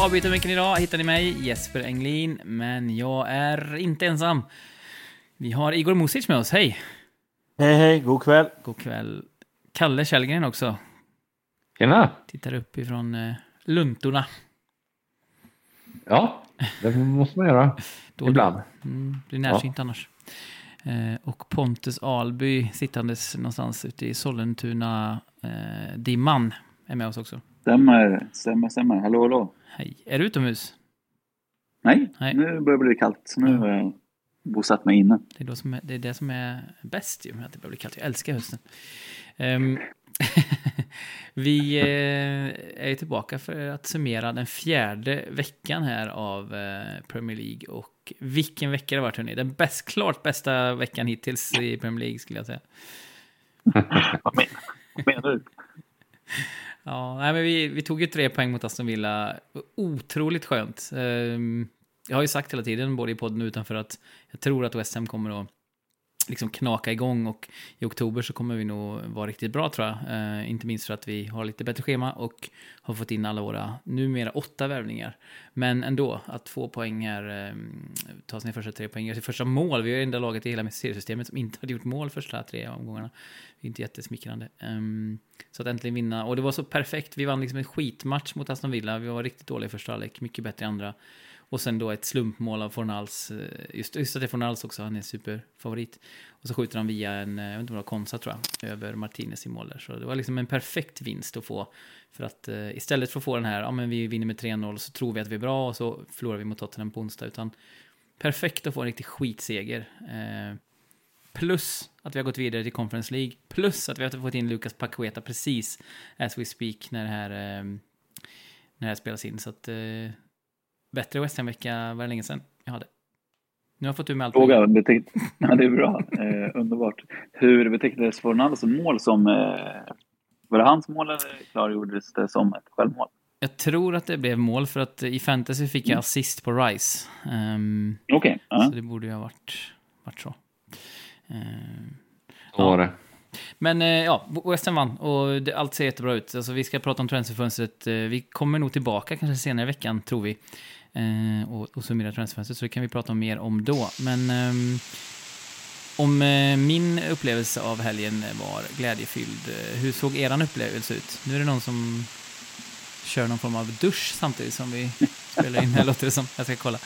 På avbytarmicken idag hittar ni mig, Jesper Englin, men jag är inte ensam. Vi har Igor Music med oss, hej! Hej hej, god kväll. God kväll. Kalle Källgren också. Tjena! Tittar upp ifrån eh, luntorna. Ja, det måste man göra. Då Ibland. Mm, blir närsynt annars. Eh, och Pontus Alby sittandes någonstans ute i Sollentuna-dimman är med oss också. Stämmer, stämmer, stämmer. Hallå, hallå. Hej. Är du utomhus? Nej, Nej. nu börjar det bli kallt. Nu har jag bosatt mig inne. Det är, då som är, det är det som är bäst ju, att det börjar bli kallt. Jag älskar hösten. Ehm, vi eh, är tillbaka för att summera den fjärde veckan här av eh, Premier League. Och vilken vecka det har varit, hörni. Den bäst, klart bästa veckan hittills i Premier League, skulle jag säga. Vad menar du? Ja, nej, men vi, vi tog ju tre poäng mot Aston Villa. Otroligt skönt. Ehm, jag har ju sagt hela tiden, både i podden och utanför, att jag tror att West Ham kommer att liksom knaka igång och i oktober så kommer vi nog vara riktigt bra tror jag. Eh, inte minst för att vi har lite bättre schema och har fått in alla våra, numera åtta värvningar. Men ändå, att få poäng här, eh, ta sina första tre poäng, till första mål. Vi är det enda laget i hela seriesystemet som inte hade gjort mål första tre omgångarna. Det är inte jättesmickrande. Um, så att äntligen vinna, och det var så perfekt. Vi vann liksom en skitmatch mot Aston Villa. Vi var riktigt dåliga i första halvlek, mycket bättre i andra. Och sen då ett slumpmål av Fornals, eh, just, just att det är Fornals också, han är superfavorit. Och så skjuter han via en, eh, jag vet inte om det var Konsa tror jag, över Martinez i mål där. Så det var liksom en perfekt vinst att få. För att uh, istället för att få den här, ja men vi vinner med 3-0 så tror vi att vi är bra och så förlorar vi mot Tottenham på onsdag. Utan perfekt att få en riktig skitseger. Uh, plus att vi har gått vidare till Conference League. Plus att vi har fått in Lucas Paqueta precis as we speak när det här, när det här spelas in. Så att bättre West Ham-vecka var det länge sedan jag hade. Nu har jag fått ur mig allt. Fråga, beteck... ja, det är bra. Eh, underbart. Hur betecknades Fornals mål som... Eh, var det hans mål eller klargjordes det som ett självmål? Jag tror att det blev mål för att i fantasy fick jag assist på Rice. Ehm, Okej. ja. Så det borde ju ha varit, varit så. Ehm, Så var det. Men eh, ja, West Ham vann och det, allt ser jättebra ut. Alltså, vi ska prata om transferfönstret. Eh, vi kommer nog tillbaka kanske senare i veckan, tror vi. Eh, och, och summera transferfönstret, så det kan vi prata om mer om då. Men eh, om eh, min upplevelse av helgen var glädjefylld, eh, hur såg er upplevelse ut? Nu är det någon som kör någon form av dusch samtidigt som vi spelar in här, låter det som. Jag ska kolla.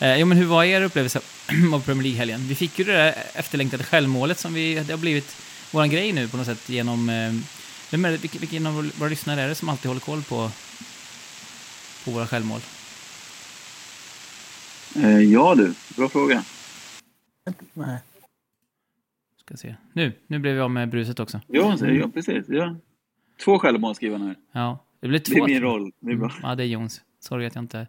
Eh, jo, men hur var er upplevelse av Premier League-helgen? Vi fick ju det där efterlängtade självmålet som vi, det har blivit vår grej nu på något sätt genom... Eh, vem är det, vilken, vilken av våra lyssnare är det som alltid håller koll på, på våra självmål? Eh, ja du, bra fråga. Nej. Ska se. Nu, nu blev vi av med bruset också. Ja, ja precis. Ja. Två självmål skriver han här. Ja, det blev två. Det är min roll. Det är bra. Mm, ja, det är Jons. Sorry att jag inte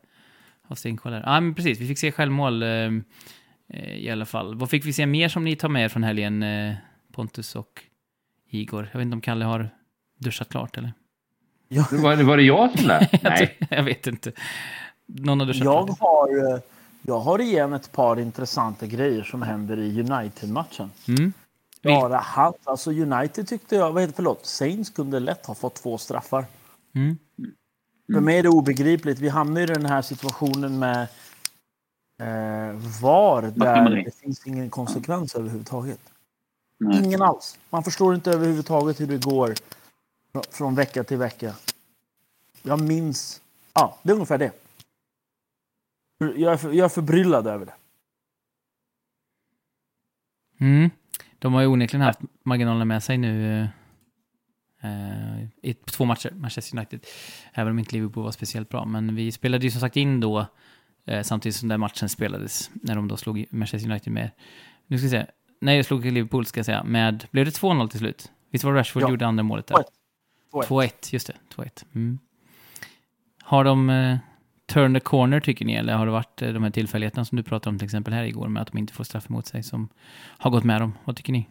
har stenkoll här. Ja, men precis. Vi fick se självmål eh, eh, i alla fall. Vad fick vi se mer som ni tar med er från helgen, eh, Pontus och Igor? Jag vet inte om Kalle har duschat klart, eller? Jag, Var, var det jag som lät? Nej. jag vet inte. Någon har duschat jag, klart? har, eh, jag har igen ett par intressanta grejer som händer i United-matchen. Mm. Bara han, alltså United tyckte jag, vad heter förlåt, Saints kunde lätt ha fått två straffar. Mm. För mig är det obegripligt. Vi hamnar i den här situationen med eh, VAR där det finns ingen konsekvens överhuvudtaget. Nej. Ingen alls. Man förstår inte överhuvudtaget hur det går fr- från vecka till vecka. Jag minns... Ja, det är ungefär det. Jag är, för, jag är förbryllad över det. Mm. De har ju onekligen haft marginalerna med sig nu eh, i två matcher, Manchester United. Även om inte Liverpool var speciellt bra. Men vi spelade ju som sagt in då eh, samtidigt som den matchen spelades. När de då slog Manchester United med... Nu ska vi se. Nej, jag slog Liverpool ska jag säga. Med... Blev det 2-0 till slut? Visst var det Rashford Ja. gjorde andra målet där? 2-1. 2-1. 2-1, just det. 2-1. Mm. Har de eh, turn the corner tycker ni? Eller har det varit eh, de här tillfälligheterna som du pratade om till exempel här igår med att de inte får straff emot sig som har gått med dem? Vad tycker ni?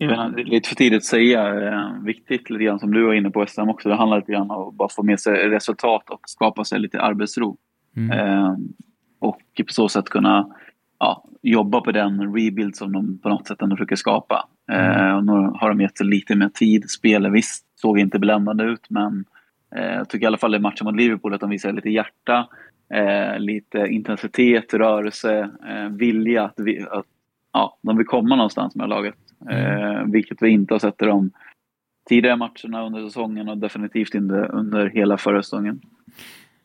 Inte, det är lite för tidigt att säga. Eh, viktigt lite grann som du var inne på SM också. Det handlar lite grann om att bara få med sig resultat och skapa sig lite arbetsro. Mm. Eh, och på så sätt kunna ja, jobba på den rebuild som de på något sätt ändå försöker skapa. Eh, och nu har de gett sig lite mer tid. Spelet visst såg inte bländande ut men jag tycker i alla fall i matchen mot Liverpool att de visar lite hjärta, eh, lite intensitet, rörelse, eh, vilja att, vi, att ja, de vill komma någonstans med laget. Eh, vilket vi inte har sett i de tidigare matcherna under säsongen och definitivt inte under hela förra säsongen.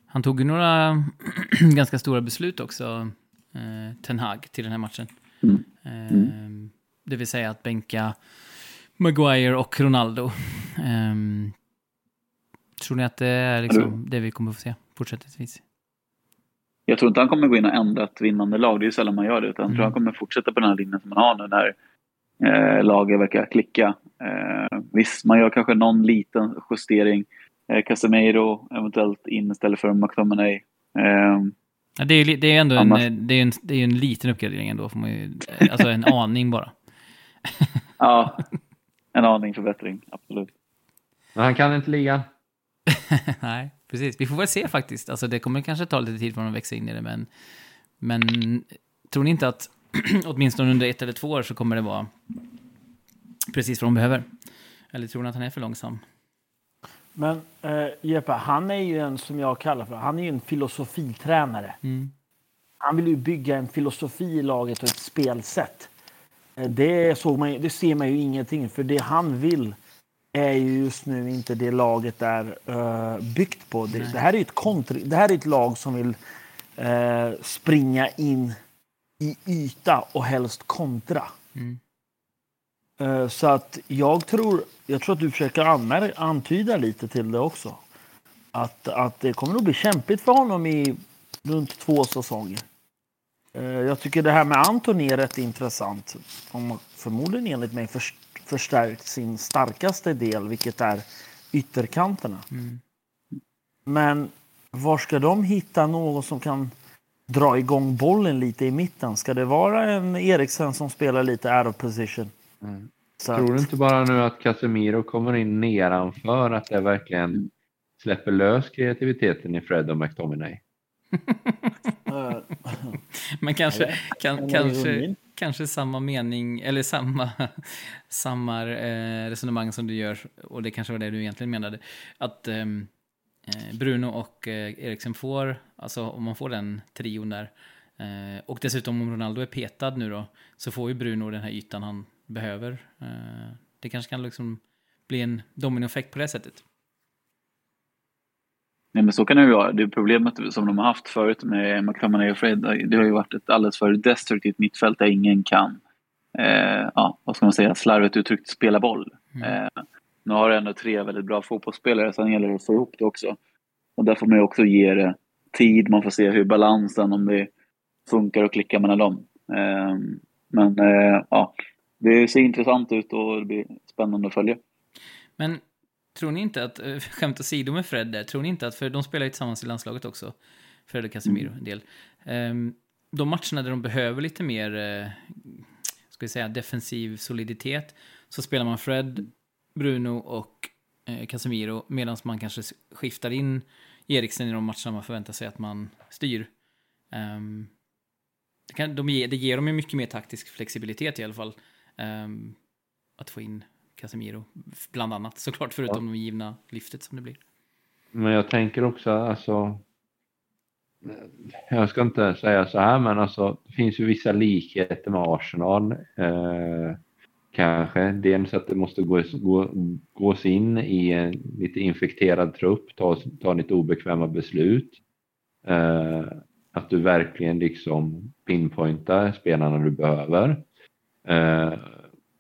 Han tog ju några ganska stora beslut också, eh, Ten Hag, till den här matchen. Mm. Eh, Det vill säga att bänka Maguire och Ronaldo. Eh, tror ni att det är liksom det vi kommer att få se fortsättningsvis? Jag tror inte han kommer gå in och ändra ett vinnande lag, det är ju sällan man gör det. Utan jag tror han kommer fortsätta på den här linjen som man har nu när eh, laget verkar klicka. Eh, visst, man gör kanske någon liten justering. Eh, Casemiro eventuellt in istället för McTominay. Eh, Ja, det, är, det är ändå en, Annars- det är en, det är en liten uppgradering ändå, får man ju, eh, alltså en aning bara. ja, en aning förbättring, absolut. Men han kan inte ligan. Nej, precis. Vi får väl se faktiskt. Alltså, det kommer kanske ta lite tid för honom att växa in i det, men, men tror ni inte att åtminstone under ett eller två år så kommer det vara precis vad de behöver? Eller tror ni att han är för långsam? Men eh, Jeppe, han är ju en som jag kallar för, han är ju en filosofitränare. Mm. Han vill ju bygga en filosofi i laget och ett spelsätt. Eh, Det, såg man, det ser man ju ingenting för det han vill är ju just nu inte det laget är eh, byggt på. Det, det här är ett det här är ett lag som vill eh, springa in i yta och helst kontra. Mm. Eh, Så att jag tror, jag tror att du försöker anmär, antyda lite till det också. Att, att det kommer nog bli kämpigt för honom i runt två säsonger. Jag tycker det här med Antoni är rätt intressant. Har förmodligen enligt mig förs- förstärkt sin starkaste del, vilket är ytterkanterna. Mm. Men var ska de hitta någon som kan dra igång bollen lite i mitten? Ska det vara en Eriksen som spelar lite out of position? Mm. Tror du inte bara nu att Casemiro kommer in nedanför att det verkligen släpper lös kreativiteten i Fred och McTominay? Eh, Men kanske, kan, kanske kanske samma mening, eller samma, samma eh, resonemang som du gör, och det kanske var det du egentligen menade, att ehm, eh, Bruno och eh, Eriksen får, alltså om man får den trion där, eh, och dessutom om Ronaldo är petad nu då, så får ju Bruno den här ytan han behöver. Eh, det kanske kan liksom bli en dominoeffekt på det sättet. Nej, men så kan det ju vara. Det problemet som de har haft förut med McTominay och Fred, det har ju varit ett alldeles för destruktivt mittfält där ingen kan, eh, ja, vad ska man säga, slarvigt uttryckt spela boll. Mm. Eh, nu har du ändå tre väldigt bra fotbollsspelare, sen gäller det att få ihop det också. Och där får man ju också ge det tid, man får se hur balansen, om det funkar och klickar mellan dem. Eh, men eh, ja, det ser intressant ut och det blir spännande att följa. Men tror ni inte att, eh, skämt åsido med Fred där, tror ni inte att, för de spelar ju tillsammans i landslaget också, Fred och Casemiro en del. Ehm, de matcherna där de behöver lite mer, eh, ska vi säga, defensiv soliditet, så spelar man Fred, Bruno och eh, Casemiro, medan man kanske skiftar in Eriksen i de matcherna man förväntar sig att man styr. Ehm, det, kan, de ger, det ger dem ju mycket mer taktisk flexibilitet i alla fall. ehm, att få in Casemiro, bland annat såklart, förutom de givna lyftet som det blir. Men jag tänker också alltså. Jag ska inte säga så här men alltså det finns ju vissa likheter med Arsenal. Eh, kanske dels att det måste gås, gå, gås in i en lite infekterad trupp, ta, ta lite obekväma beslut. Eh, att du verkligen liksom pinpointar spelarna du behöver. Eh,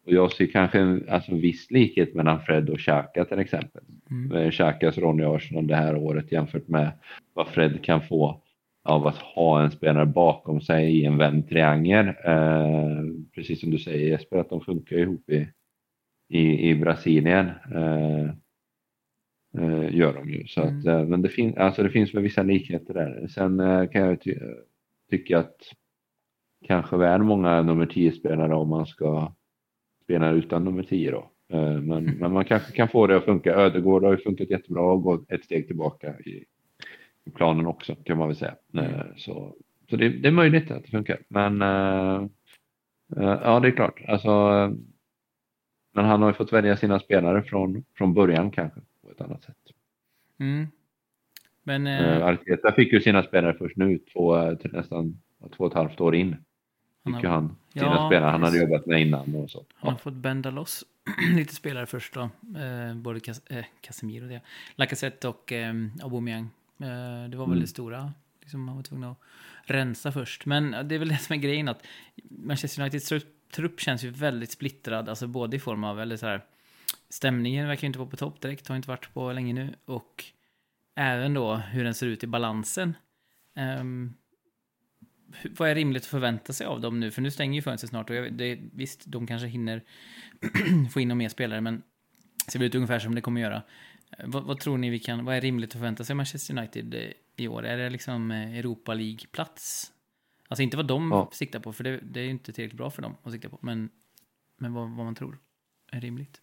och jag ser kanske en alltså, viss likhet mellan Fred och Xhaka till exempel. Mm. Xhakas i Arsenal det här året jämfört med vad Fred kan få av att ha en spelare bakom sig i en vänd triangel. Eh, precis som du säger Jesper, att de funkar ihop i, i, i Brasilien. Eh, eh, gör de ju. Så Mm. att, eh, men det, fin- alltså det finns väl vissa likheter där. Sen eh, kan jag ty- tycka att kanske väl många nummer 10-spelare om man ska spela utan nummer 10 då. Eh, Men, men man kanske kan få det att funka. Ödegård har ju funkat jättebra och gått ett steg tillbaka i, i planen också kan man väl säga. Eh, Så, så det, det är möjligt att det funkar. Men eh, ja, det är klart. Alltså, men han har ju fått välja sina spelare från, från början kanske på ett annat sätt. Mm. Men... Eh, Arteta fick ju sina spelare först nu, två, till nästan två och ett halvt år in. Ju han sina Ja, spelare han hade jobbat med innan och så. han har fått bända loss lite spelare först då. Eh, både Cas eh, Casemiro, det. Lacazette och eh, Aubameyang. Eh, det var väl Mm. det stora. Liksom, man var tvungen att rensa först. Men det är väl det som är grejen att Manchester Uniteds trupp, känns ju väldigt splittrad. Alltså både i form av, eller så här, stämningen verkar ju inte vara på topp direkt. Har inte varit på länge nu. Och även då hur den ser ut i balansen. Hur- vad är rimligt att förvänta sig av dem nu? För nu stänger ju fönstret snart och jag, det, visst, de kanske hinner få in några mer spelare, men det ser väl ut ungefär som det kommer göra. Eh, Vad, vad tror ni vi kan, vad är rimligt att förvänta sig av Manchester United eh, i år? Är det liksom eh, Europa League-plats? Alltså inte vad de Ja. siktar på, för det, det är ju inte tillräckligt bra för dem att sikta på, men, men vad, vad man tror är rimligt.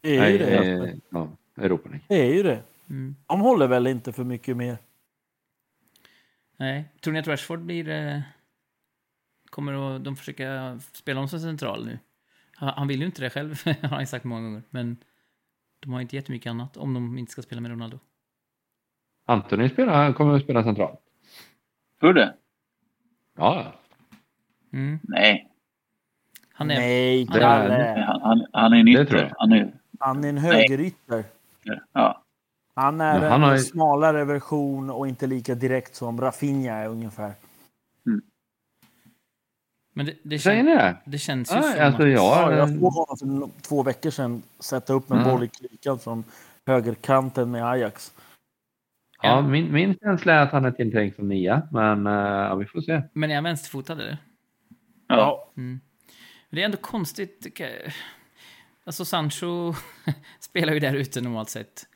Det är ju det. eh, ja, Europa League. Det är ju det. Mm. De håller väl inte för mycket mer. Nej, tror ni att Rashford blir... Eh, kommer att de försöka spela om som central nu? Han, han vill ju inte det själv, har han sagt många gånger. Men de har inte jättemycket annat om de inte ska spela med Ronaldo. Antoni spelar, kommer att spela centralt. Tror du det? Ja, Mm. Nej. Han är... Nej, han är-. Han, han, han är en ytter. Han är, Han är en högerytter. ja. Han är Men han en har smalare version och inte lika direkt som Rafinha är ungefär. Men det, det, säger ni det? det känns ju Ja, som alltså att... jag- Ja, jag såg honom för två veckor sedan sätta upp en Mm. boll i klykan från högerkanten med Ajax. Ja, min, min känsla är att han är tilltänkt som nia, men eh, ja, vi får se. Men är han vänsterfotad eller? Ja. Mm. Det är ändå konstigt. Alltså Sancho spelar ju där ute normalt sett.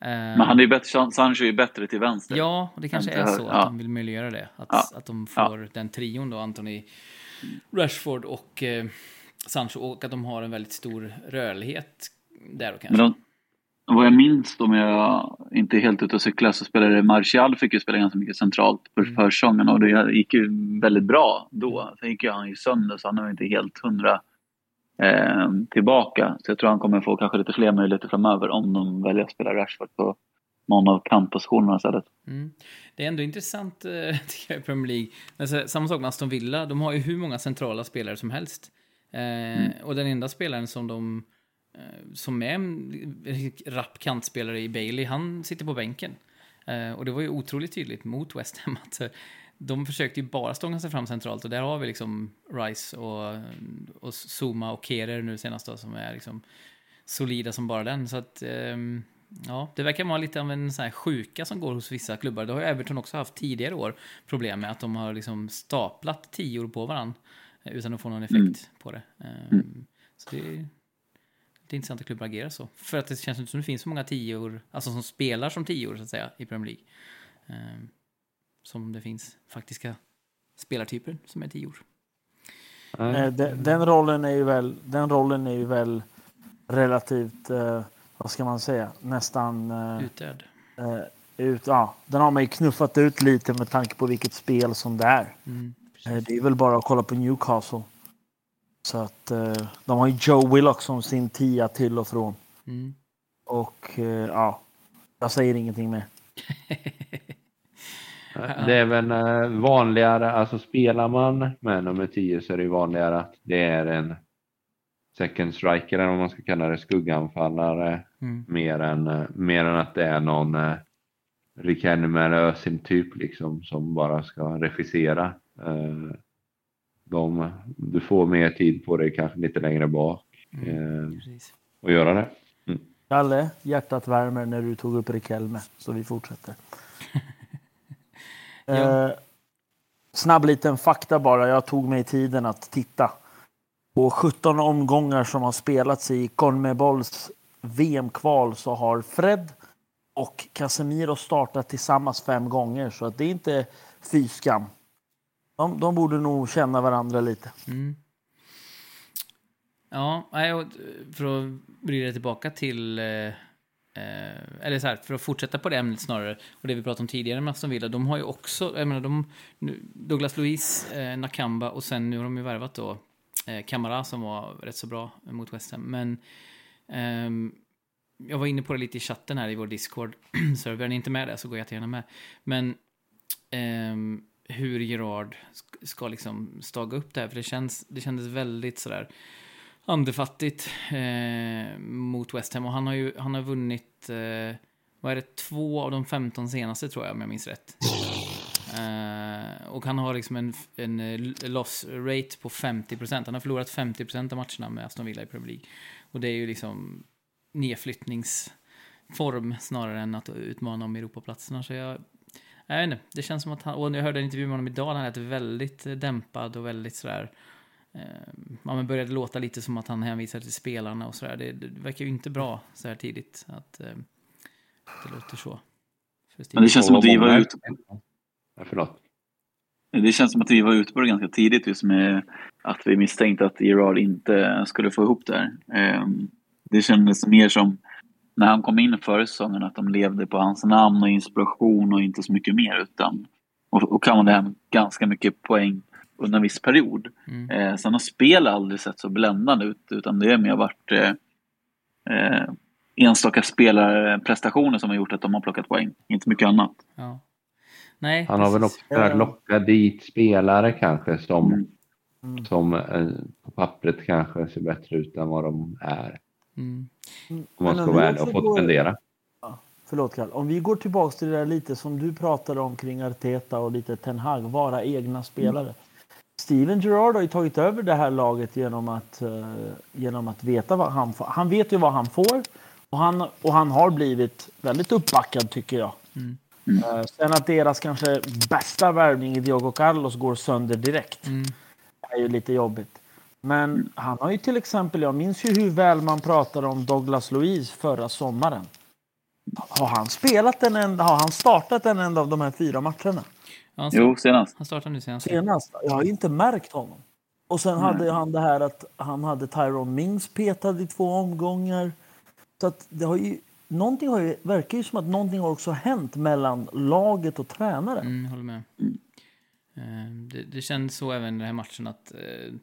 Eh, Men han är ju bättre, Sancho är bättre till vänster. Ja, och det kanske är så att ja. de vill möjliggöra det. Att, Ja. att de får den trion då, Anthony, Rashford och eh, Sancho. Och att de har en väldigt stor rörlighet där då kanske. Men de, vad jag minns, om jag inte är helt ute och cyklar, så spelade Martial fick ju spela ganska mycket centralt på Mm. försäsongen och det gick ju väldigt bra då. Sen gick ju han ju sönder så han är inte helt hundra eh, tillbaka. Så jag tror han kommer få kanske lite fler möjligheter framöver om de väljer att spela Rashford på någon av kantpositionerna istället. Mm. Det är ändå intressant eh, tycker jag i Premier League. Alltså, samma sak med Aston Villa. De har ju hur många centrala spelare som helst. Eh, Och den enda spelaren som de eh, som är en rapp kantspelare i Bailey, han sitter på bänken. Eh, och det var ju otroligt tydligt mot West Ham att de försökte ju bara stånga sig fram centralt och där har vi liksom Rice och, och Zuma och Kerer nu senast då som är liksom solida som bara den. Så att ehm, ja, det verkar vara lite av en sån här sjuka som går hos vissa klubbar. Det har ju Everton också haft tidigare år problem med att de har liksom staplat tior på varandra eh, utan att få någon effekt Mm. på det. Ehm, Så det är, det är intressant att klubbar agerar så. För att det känns inte som det finns så många tior, alltså som spelar som tior så att säga i Premier League. Ehm, Som det finns faktiska spelartyper som är tior. Nej. Eh, de- Den rollen är ju väl, den rollen är ju väl relativt, eh, vad ska man säga, nästan eh, Utdöd. eh, ut, ja, den har man ju knuffat ut lite med tanke på vilket spel som det är. Mm, Eh, Det är väl bara att kolla på Newcastle. Så att eh, de har ju Joe Willock som sin tia till och från. Mm. Och eh, ja, jag säger ingenting mer. Det är väl eh, vanligare, alltså spelar man med nummer 10 så är det vanligare att det är en second striker eller vad man ska kalla det, skugganfallare Mm. mer än, eh, mer än att det är någon eh, Rikenme eller Özil typ liksom som bara ska regissera. Eh, de, du får mer tid på dig kanske lite längre bak eh, Precis. och göra det. Kalle, hjärtat värmer när du tog upp Rikelme. Så vi fortsätter. Ja. eh, snabb liten fakta bara. Jag tog mig tiden att titta. På 17 omgångar som har spelats i Conmebols VM-kval så har Fred och Casemiro startat tillsammans fem gånger. Så att det är inte fy skam. De, de borde nog känna varandra lite. Mm. Ja, för att vrida tillbaka till... Eh, eller så här, för att fortsätta på det ämnet snarare, och det vi pratade om tidigare med Aston Villa, de har ju också, jag menar, de, nu, Douglas Luiz, eh, Nakamba och sen nu har de ju värvat då eh, Camara som var rätt så bra mot West Ham. Men ehm, jag var inne på det lite i chatten här i vår Discord, så Är ni inte med där så går jag jättegärna med. Men ehm, hur Gerard ska liksom staga upp det här. För det, känns, det kändes väldigt sådär andefattigt eh, mot West Ham. Och han har ju han har vunnit, eh, vad är det, två av de 15 senaste tror jag om jag minns rätt. Eh, och han har liksom en, en eh, loss rate på 50%. Han har förlorat 50% av matcherna med Aston Villa i Premier League. Och det är ju liksom nedflyttningsform snarare än att utmana om Europaplatserna. Så jag, jag vet inte, det känns som att han, och jag hörde en intervju med honom idag, han lät väldigt eh, dämpad och väldigt sådär, ja men började låta lite som att han hänvisar till spelarna och sådär. Det, det verkar ju inte bra så här tidigt att eh, det låter så. Men det känns som att vi var ute Ja, förlåt. Det känns som att vi var ute på det ganska tidigt just med att vi misstänkte att Gerard inte skulle få ihop det här. Ehm, Det kändes mer som när han kom in före säsongen att de levde på hans namn och inspiration och inte så mycket mer utan och, och kammade hem ganska mycket poäng under en viss period. Mm. Eh, sen har spel aldrig sett så bländande ut utan det har mer varit eh, eh, enstaka spelarprestationer som har gjort att de har plockat poäng, inte mycket annat. Ja. Nej, Han har väl också kunnat locka dit spelare kanske som, Mm. Mm. som eh, på pappret kanske ser bättre ut än vad de är. Mm. Om man ska vara ärlig och också få går- spendera. Förlåt Kalle. Om vi går tillbaka till det där lite som du pratade om kring Arteta och lite Ten Hag, vara egna spelare. Steven Gerrard har ju tagit över det här laget genom att, eh, genom att veta vad han får. Han vet ju vad han får och han, och han har blivit väldigt uppbackad tycker jag. Mm. Eh, sen att deras kanske bästa värvning i Diogo Carlos går sönder direkt Mm. är ju lite jobbigt. Men han har ju till exempel, jag minns ju hur väl man pratade om Douglas Luiz förra sommaren. Har han spelat en enda, har han startat en enda av de här fyra matcherna? Han, Jo, senast. han startar nu senast. Senast? Jag har ju inte märkt honom. Och sen hade han det här att han hade Tyrone Mings petad i två omgångar. Så att det har ju, någonting har ju, verkar ju som att någonting har också hänt mellan laget och tränaren. Mm, håller med. Eh, Det, det känns så även i den här matchen att eh,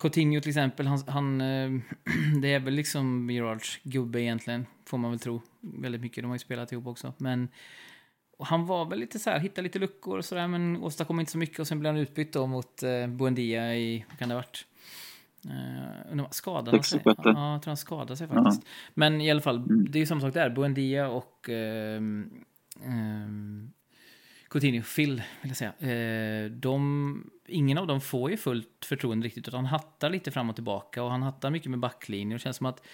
Coutinho till exempel, han, han, eh, det är väl liksom Gerards gubbe egentligen, får man väl tro. Väldigt mycket, de har ju spelat ihop också. Men och han var väl lite så här, hittade lite luckor och sådär, men åstadkom inte så mycket. Och sen blev han utbytt då mot eh, Buendia i, vad kan det ha varit? Uh, undrar, skadade han sig? 66. Ja, jag tror han skadade sig faktiskt. Men i alla fall, det är ju samma sak där. Buendia och ehm, ehm, Coutinho, Phil vill jag säga. Eh, de, ingen av dem får ju fullt förtroende riktigt, utan han hattar lite fram och tillbaka och han hattar mycket med backlinjen. Det känns som att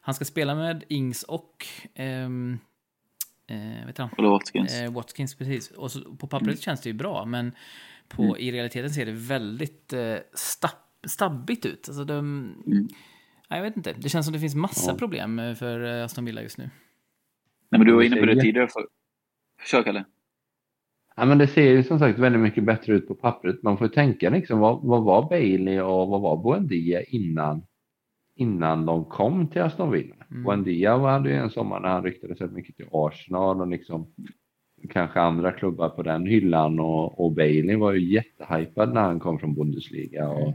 han ska spela med Ings och ehm, eh, vet han? Eller Watkins. Eh, Watkins, precis. Och så, på pappret känns det ju bra, men på, i realiteten ser det väldigt eh, stapp, stabbigt ut. Alltså de, nej, jag vet inte. Det känns som det finns massa Ja. problem eh, för eh, Aston Villa just nu. Nej, men du var inne på det tidigare. För... Kör, Kalle. Ja, men det ser ju som sagt väldigt mycket bättre ut på pappret. Man får ju tänka liksom, vad, vad var Bailey och vad var Buendia innan, innan de kom till Aston Villa? Mm. Buendia hade ju en sommar när han ryktades rätt mycket till Arsenal och liksom kanske andra klubbar på den hyllan och, och Bailey var ju jättehypad när han kom från Bundesliga. Och,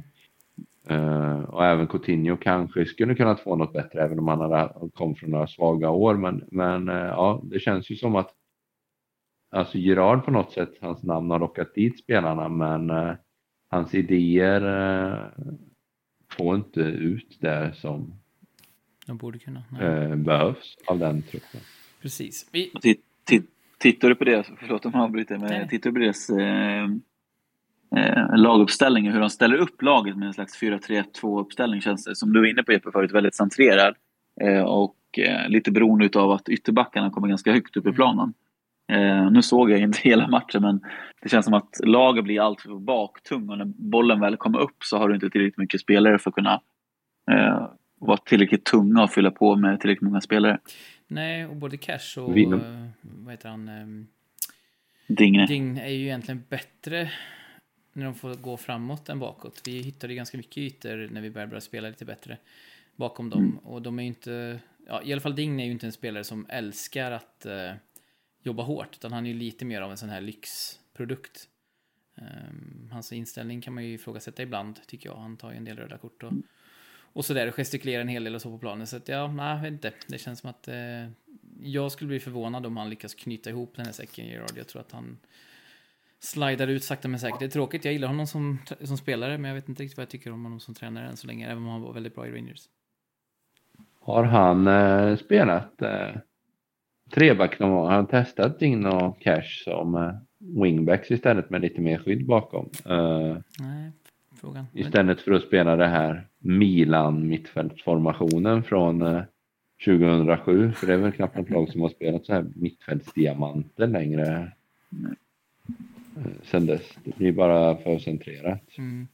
eh, och även Coutinho kanske skulle kunnat få något bättre även om han hade, kom från några svaga år. Men, men eh, ja, det känns ju som att alltså Gerard på något sätt, hans namn har lockat dit spelarna men eh, hans idéer får inte ut det som De borde kunna. Nej. eh, behövs av den truppen. Precis. Vi, Tittar du på det, förlåt om jag avbryter, Nej. men tittar du på deras eh, eh, laguppställning och hur de ställer upp laget med en slags 4-3-2 uppställning känns det, som du var inne på Jeppe förut, väldigt centrerad. Eh, och eh, lite beroende av att ytterbackarna kommer ganska högt upp i Mm. planen. Eh, nu såg jag inte hela matchen men det känns som att laget blir alltför baktung och när bollen väl kommer upp så har du inte tillräckligt mycket spelare för att kunna eh, vara tillräckligt tunga och fylla på med tillräckligt många spelare. nej, och både Cash och Vinner. eh, vad heter han? ehm, Digne. Ding är ju egentligen bättre när de får gå framåt än bakåt. Vi hittade ju ganska mycket ytor när vi började börja spela lite bättre bakom dem. Och de är ju inte, ja, i alla fall Ding är ju inte en spelare som älskar att eh, jobba hårt, utan han är ju lite mer av en sån här lyxprodukt. Um, hans inställning kan man ju ifrågasätta ibland, tycker jag. Han tar ju en del röda kort och, och sådär, gestikulerar en hel del och så på planen. Så att, ja, nej, jag vet inte. Det känns som att eh, jag skulle bli förvånad om han lyckas knyta ihop den här säcken, Gerard. Jag tror att han slidar ut sakta men säkert. Det är tråkigt, jag gillar honom som, som spelare, men jag vet inte riktigt vad jag tycker om honom som tränare än så länge, även om han var väldigt bra i Rangers. Har han eh, spelat eh, treback gång? Har han testat Dign och Cash som eh, wingbacks istället med lite mer skydd bakom? Eh, Nej, frågan. istället för att spela det här Milan mittfältsformationen från eh, 2007. För det är väl knappt något lag som har spelat så här mittfältsdiamanter längre eh, sen dess. Det blir bara för centrerat. Mm.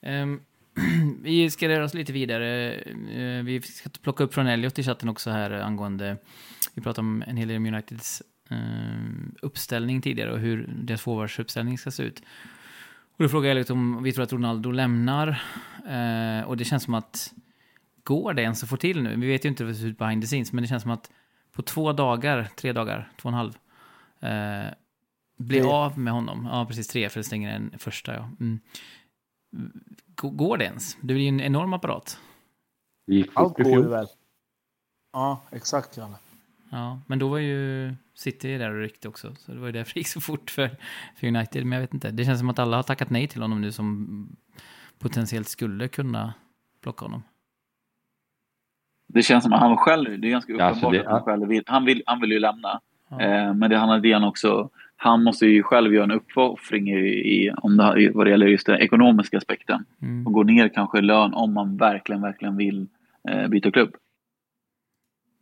Ehm, vi ska röra oss lite vidare. Eh, vi ska plocka upp från Elliot i chatten också här angående... Vi pratade om en hel del om Uniteds eh, uppställning tidigare och hur deras forwardsuppställning ska se ut. Och då frågar Elliot om vi tror att Ronaldo lämnar. Eh, och det känns som att... Går det ens att få till nu? Vi vet ju inte hur det ser ut behind the scenes, men det känns som att på två dagar, tre dagar, två och en halv, eh, bli Tre. av med honom. Ja, precis tre, för det stänger den första. Ja. Mm. Går det ens? Det blir ju en enorm apparat. Det gick Allt fort går ju väl. Ja, exakt Janne. Ja, men då var ju City där och ryckte också. Så det var ju därför det gick så fort för, för United. Men jag vet inte. Det känns som att alla har tackat nej till honom nu som potentiellt skulle kunna plocka honom. Det känns som att han själv, det är ganska Ja, alltså uppenbart det- att han själv vill, han vill, han vill ju lämna. Ja. Eh, men det han hade han också, han måste ju själv göra en uppoffring i, i, om det, i- vad det gäller just den ekonomiska aspekten. Mm. Och gå ner kanske i lön om man verkligen, verkligen vill eh, byta klubb.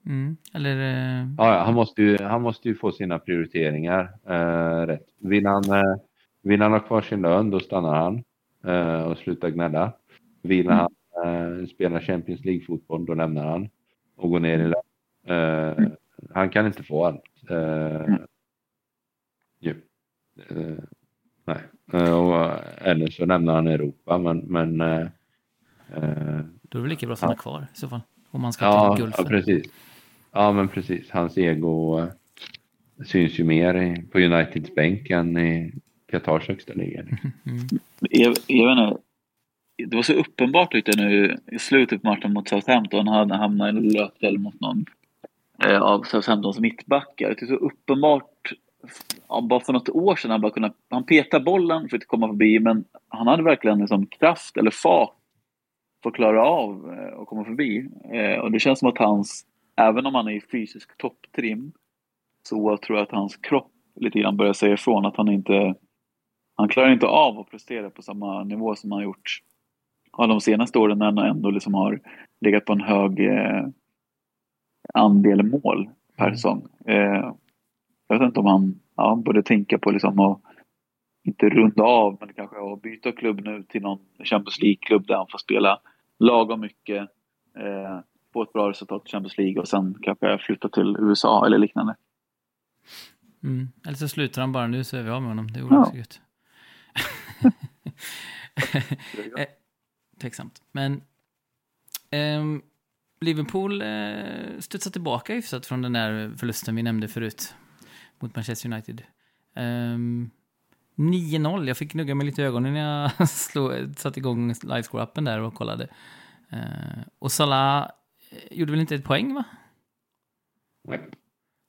Mm. Eller... eh, Ja, ja, han, måste ju, han måste ju få sina prioriteringar eh, rätt. Vill han, eh, vill han ha kvar sin lön, då stannar han eh, och slutar gnälla. Vill Mm. han eh, spela Champions League-fotboll, då lämnar han och går ner i lön. Eh, han kan inte få allt. Ju. Eh, nej. Och, eller så lämnar han Europa, men, men Då är det väl lika bra att stanna kvar i så fall. Om man ska Ja, till ja, Gulfen. precis. Ja, men precis. Hans ego eh, syns ju mer på Uniteds bänk än i Qatars högsta liga. Mm. Jag, jag vet inte, det var så uppenbart tyckte jag nu i slutet på matchen mot Southampton. Han hamnade i löpduell mot någon eh, av Southamptons mittbackar. Det är så uppenbart. Ja, bara för något år sedan han bara kunde, han petade bollen för att komma förbi men han hade verkligen liksom kraft eller fart för att klara av eh, att komma förbi. Eh, och det känns som att hans, även om han är i fysisk topptrim så tror jag att hans kropp lite grann börjar säga ifrån att han inte han klarar inte av att prestera på samma nivå som han har gjort ja, de senaste åren när han ändå liksom har legat på en hög eh, andel mål per Mm. säsong. Eh, jag vet inte om han ja, borde tänka på liksom att inte runda av men kanske att byta klubb nu till någon Champions League-klubb där han får spela lagom mycket, eh, få ett bra resultat i Champions League och sen kanske flytta till USA eller liknande. Mm. Eller så slutar han bara nu så är vi av med honom. Det vore Ja. också gött. Eh, Tveksamt. Men ehm, Liverpool eh, studsar tillbaka hyfsat från den där förlusten vi nämnde förut mot Manchester United. Ehm, 9-0. Jag fick gnugga mig lite i ögonen när jag satte igång livescore-appen där och kollade. Eh, och Salah gjorde väl inte ett poäng, va? Nej.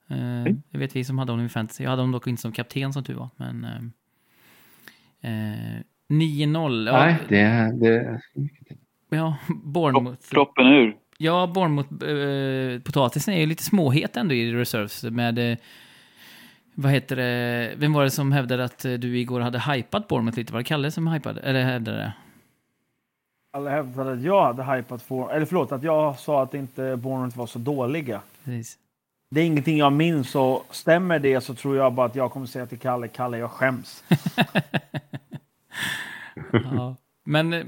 Eh, jag vet vi som hade honom i fantasy. Jag hade honom dock inte som kapten som tur var. Men eh, eh, 9-0. Ja, Nej, det, det, ja, Bournemouth. Proppen ur. Ja, Bournemouth. Eh, potatisen är ju lite småhet ändå i reserves med... Eh, vad heter det? Vem var det som hävdade att eh, du igår hade hypat Bournemouth lite? Var det Kalle som hypade? Eller hävdade det? Alla hävdade att jag hade hypat för... Eller förlåt, att jag sa att inte Bournemouth var så dåliga. Precis. Det är ingenting jag minns och stämmer det så tror jag bara att jag kommer säga till Kalle, Kalle jag skäms. Ja. Men eh,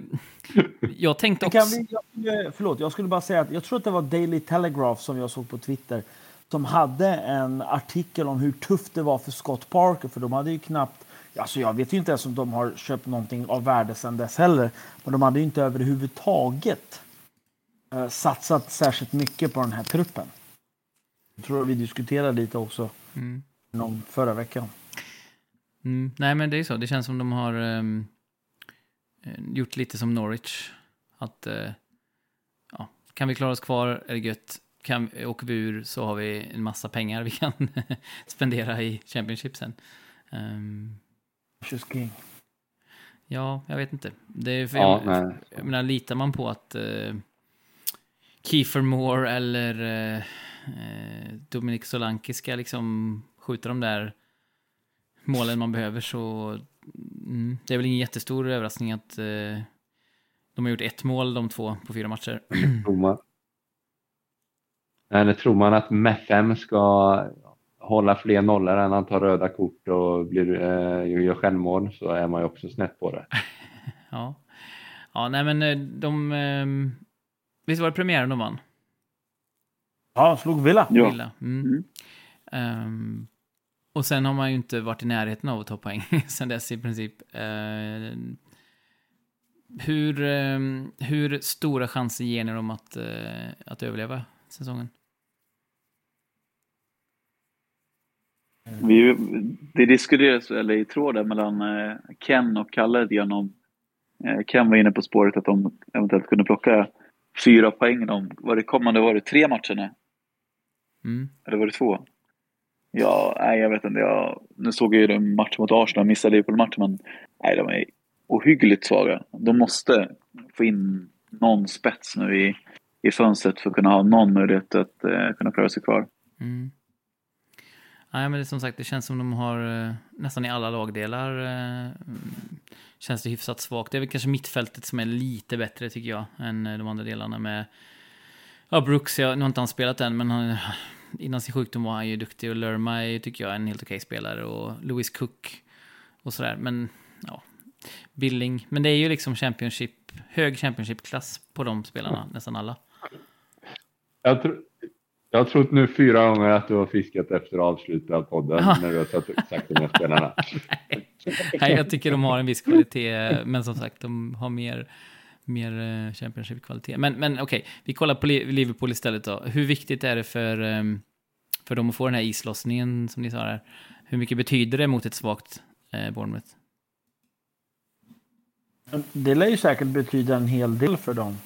jag tänkte också... vi, jag, skulle- förlåt, jag skulle bara säga att jag tror att det var Daily Telegraph som jag såg på Twitter som hade en artikel om hur tufft det var för Scott Parker för de hade ju knappt Alltså jag vet ju inte ens om de har köpt någonting av värde sedan dess heller. Men de hade ju inte överhuvudtaget eh, satsat särskilt mycket på den här truppen. Jag tror vi diskuterade lite också Mm. om förra veckan. Mm, nej, men det är så. Det känns som de har eh, gjort lite som Norwich. Att eh, kan vi klara oss kvar är det gött. Kan, åker vi ur så har vi en massa pengar vi kan spendera i Championship sen. Um, Just king. Ja, jag vet inte. Det är för Ja, jag, nej. jag menar, litar man på att uh, Kiefer Moore eller uh, Dominic Solanke ska liksom skjuta de där målen man behöver så mm, det är väl ingen jättestor överraskning att uh, de har gjort ett mål de två på fyra matcher. Tror man, eller tror man att Meffem ska hålla fler nollor än han tar röda kort och blir, eh, gör självmål så är man ju också snett på det. ja. ja, nej men eh, de... Eh, visst var det premiären de vann? Ja, slog Villa. Ja. Villa. Mm. Mm. Ehm, och sen har man ju inte varit i närheten av att ta poäng sen dess i princip. Ehm, hur, ehm, hur stora chanser ger ni dem att, eh, att överleva säsongen? Vi, det diskuterades väl i tråden mellan eh, Ken och Kalle lite grann om eh, Ken var inne på spåret att de eventuellt kunde plocka fyra poäng de, var det kommande, var det tre matcher nu? Mm. Eller var det två? Ja, nej jag vet inte. Jag, nu såg jag ju en match mot Arsenal, missade Liverpool-matchen, men nej, de är ohyggligt svaga. De måste få in någon spets nu i, i fönstret för att kunna ha någon möjlighet att eh, kunna klara sig kvar. Mm. Nej, men det, som sagt, det känns som de har eh, nästan i alla lagdelar eh, känns det hyfsat svagt. Det är väl kanske mittfältet som är lite bättre tycker jag än eh, de andra delarna med Ja, Brooks, jag, nu har inte han spelat än, men han, innan sin sjukdom var han ju duktig och Lerma är, tycker jag en helt okej spelare och Lewis Cook och sådär. Men ja, Billing. Men det är ju liksom Championship, hög Championship-klass på de spelarna, nästan alla. Jag, tro, jag har trott nu fyra gånger att du har fiskat efter avslutet av podden Ja. när du har sagt, de här spelarna. Nej, jag tycker de har en viss kvalitet, men som sagt, de har mer, mer eh, Championship-kvalitet. Men, men okej, vi kollar på Li- Liverpool istället då. Hur viktigt är det för, ehm, för dem att få den här islossningen, som ni sa där? Hur mycket betyder det mot ett svagt eh, Bournemouth? Det lär ju säkert betyda en hel del för dem.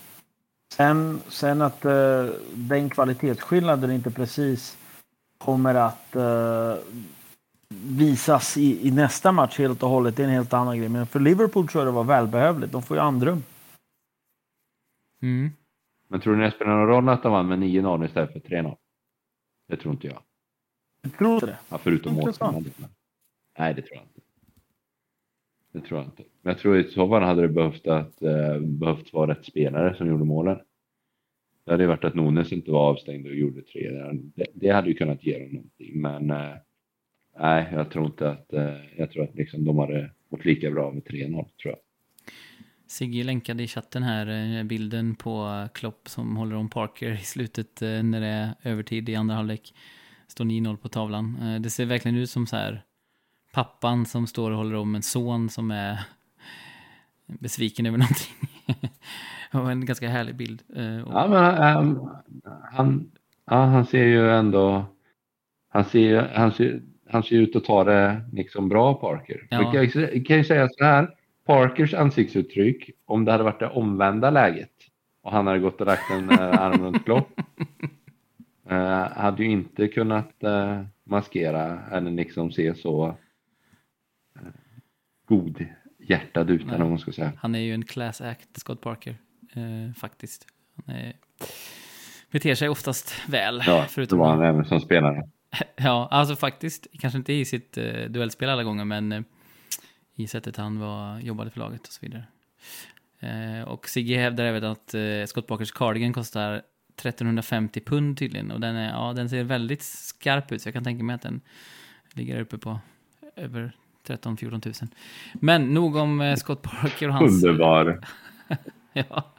Sen, sen att eh, den kvalitetsskillnaden inte precis kommer att eh, visas i, i nästa match helt och hållet, det är en helt annan grej. Men för Liverpool tror jag det var välbehövligt. De får ju andrum. Mm. Men tror ni det spelar någon roll att de vann med 9-0 istället för 3-0? Det tror inte jag. Jag tror inte det. Ja, förutom målskillnaden. Nej, det tror jag inte. Det tror jag inte. Men jag tror i så fall hade det behövt, att, eh, behövt vara rätt spelare som gjorde målen. Det hade ju varit att Nunes inte var avstängd och gjorde tre. Det, det hade ju kunnat ge dem någonting. Men eh, nej, jag tror inte att... Eh, jag tror att liksom de hade mått lika bra med 3-0, tror jag. Sigge länkade i chatten här eh, bilden på Klopp som håller om Parker i slutet eh, när det är övertid i andra halvlek. Står 9-0 på tavlan. Eh, det ser verkligen ut som så här pappan som står och håller om en son som är besviken över någonting. Och en ganska härlig bild. Eh, Ja, men ehm, han, ja, han ser ju ändå... Han ser, han, ser, han ser ut att ta det liksom bra, Parker. Ja. Vi kan, ju- säga så här. Parkers ansiktsuttryck, om det hade varit det omvända läget och han hade gått och lagt en eh, arm runt Klopp, eh, hade ju inte kunnat eh, maskera eller liksom se så god hjärtad ut, Nej. vad man ska säga. Han är ju en class act, Scott Parker. Eh, faktiskt. Han är, beter sig oftast väl. Ja, det förutom var han även som spelare. Ja, alltså faktiskt. Kanske inte i sitt eh, duellspel alla gånger, men eh, i sättet han var, jobbade för laget och så vidare. Eh, och Sigge hävdar även att eh, Scott Parkers cardigan kostar 1350 pund tydligen. Och den, är, ja, den ser väldigt skarp ut, så jag kan tänka mig att den ligger uppe på över 13-14 tusen. Men nog om eh, Scott Parker och hans... Underbar. Ja.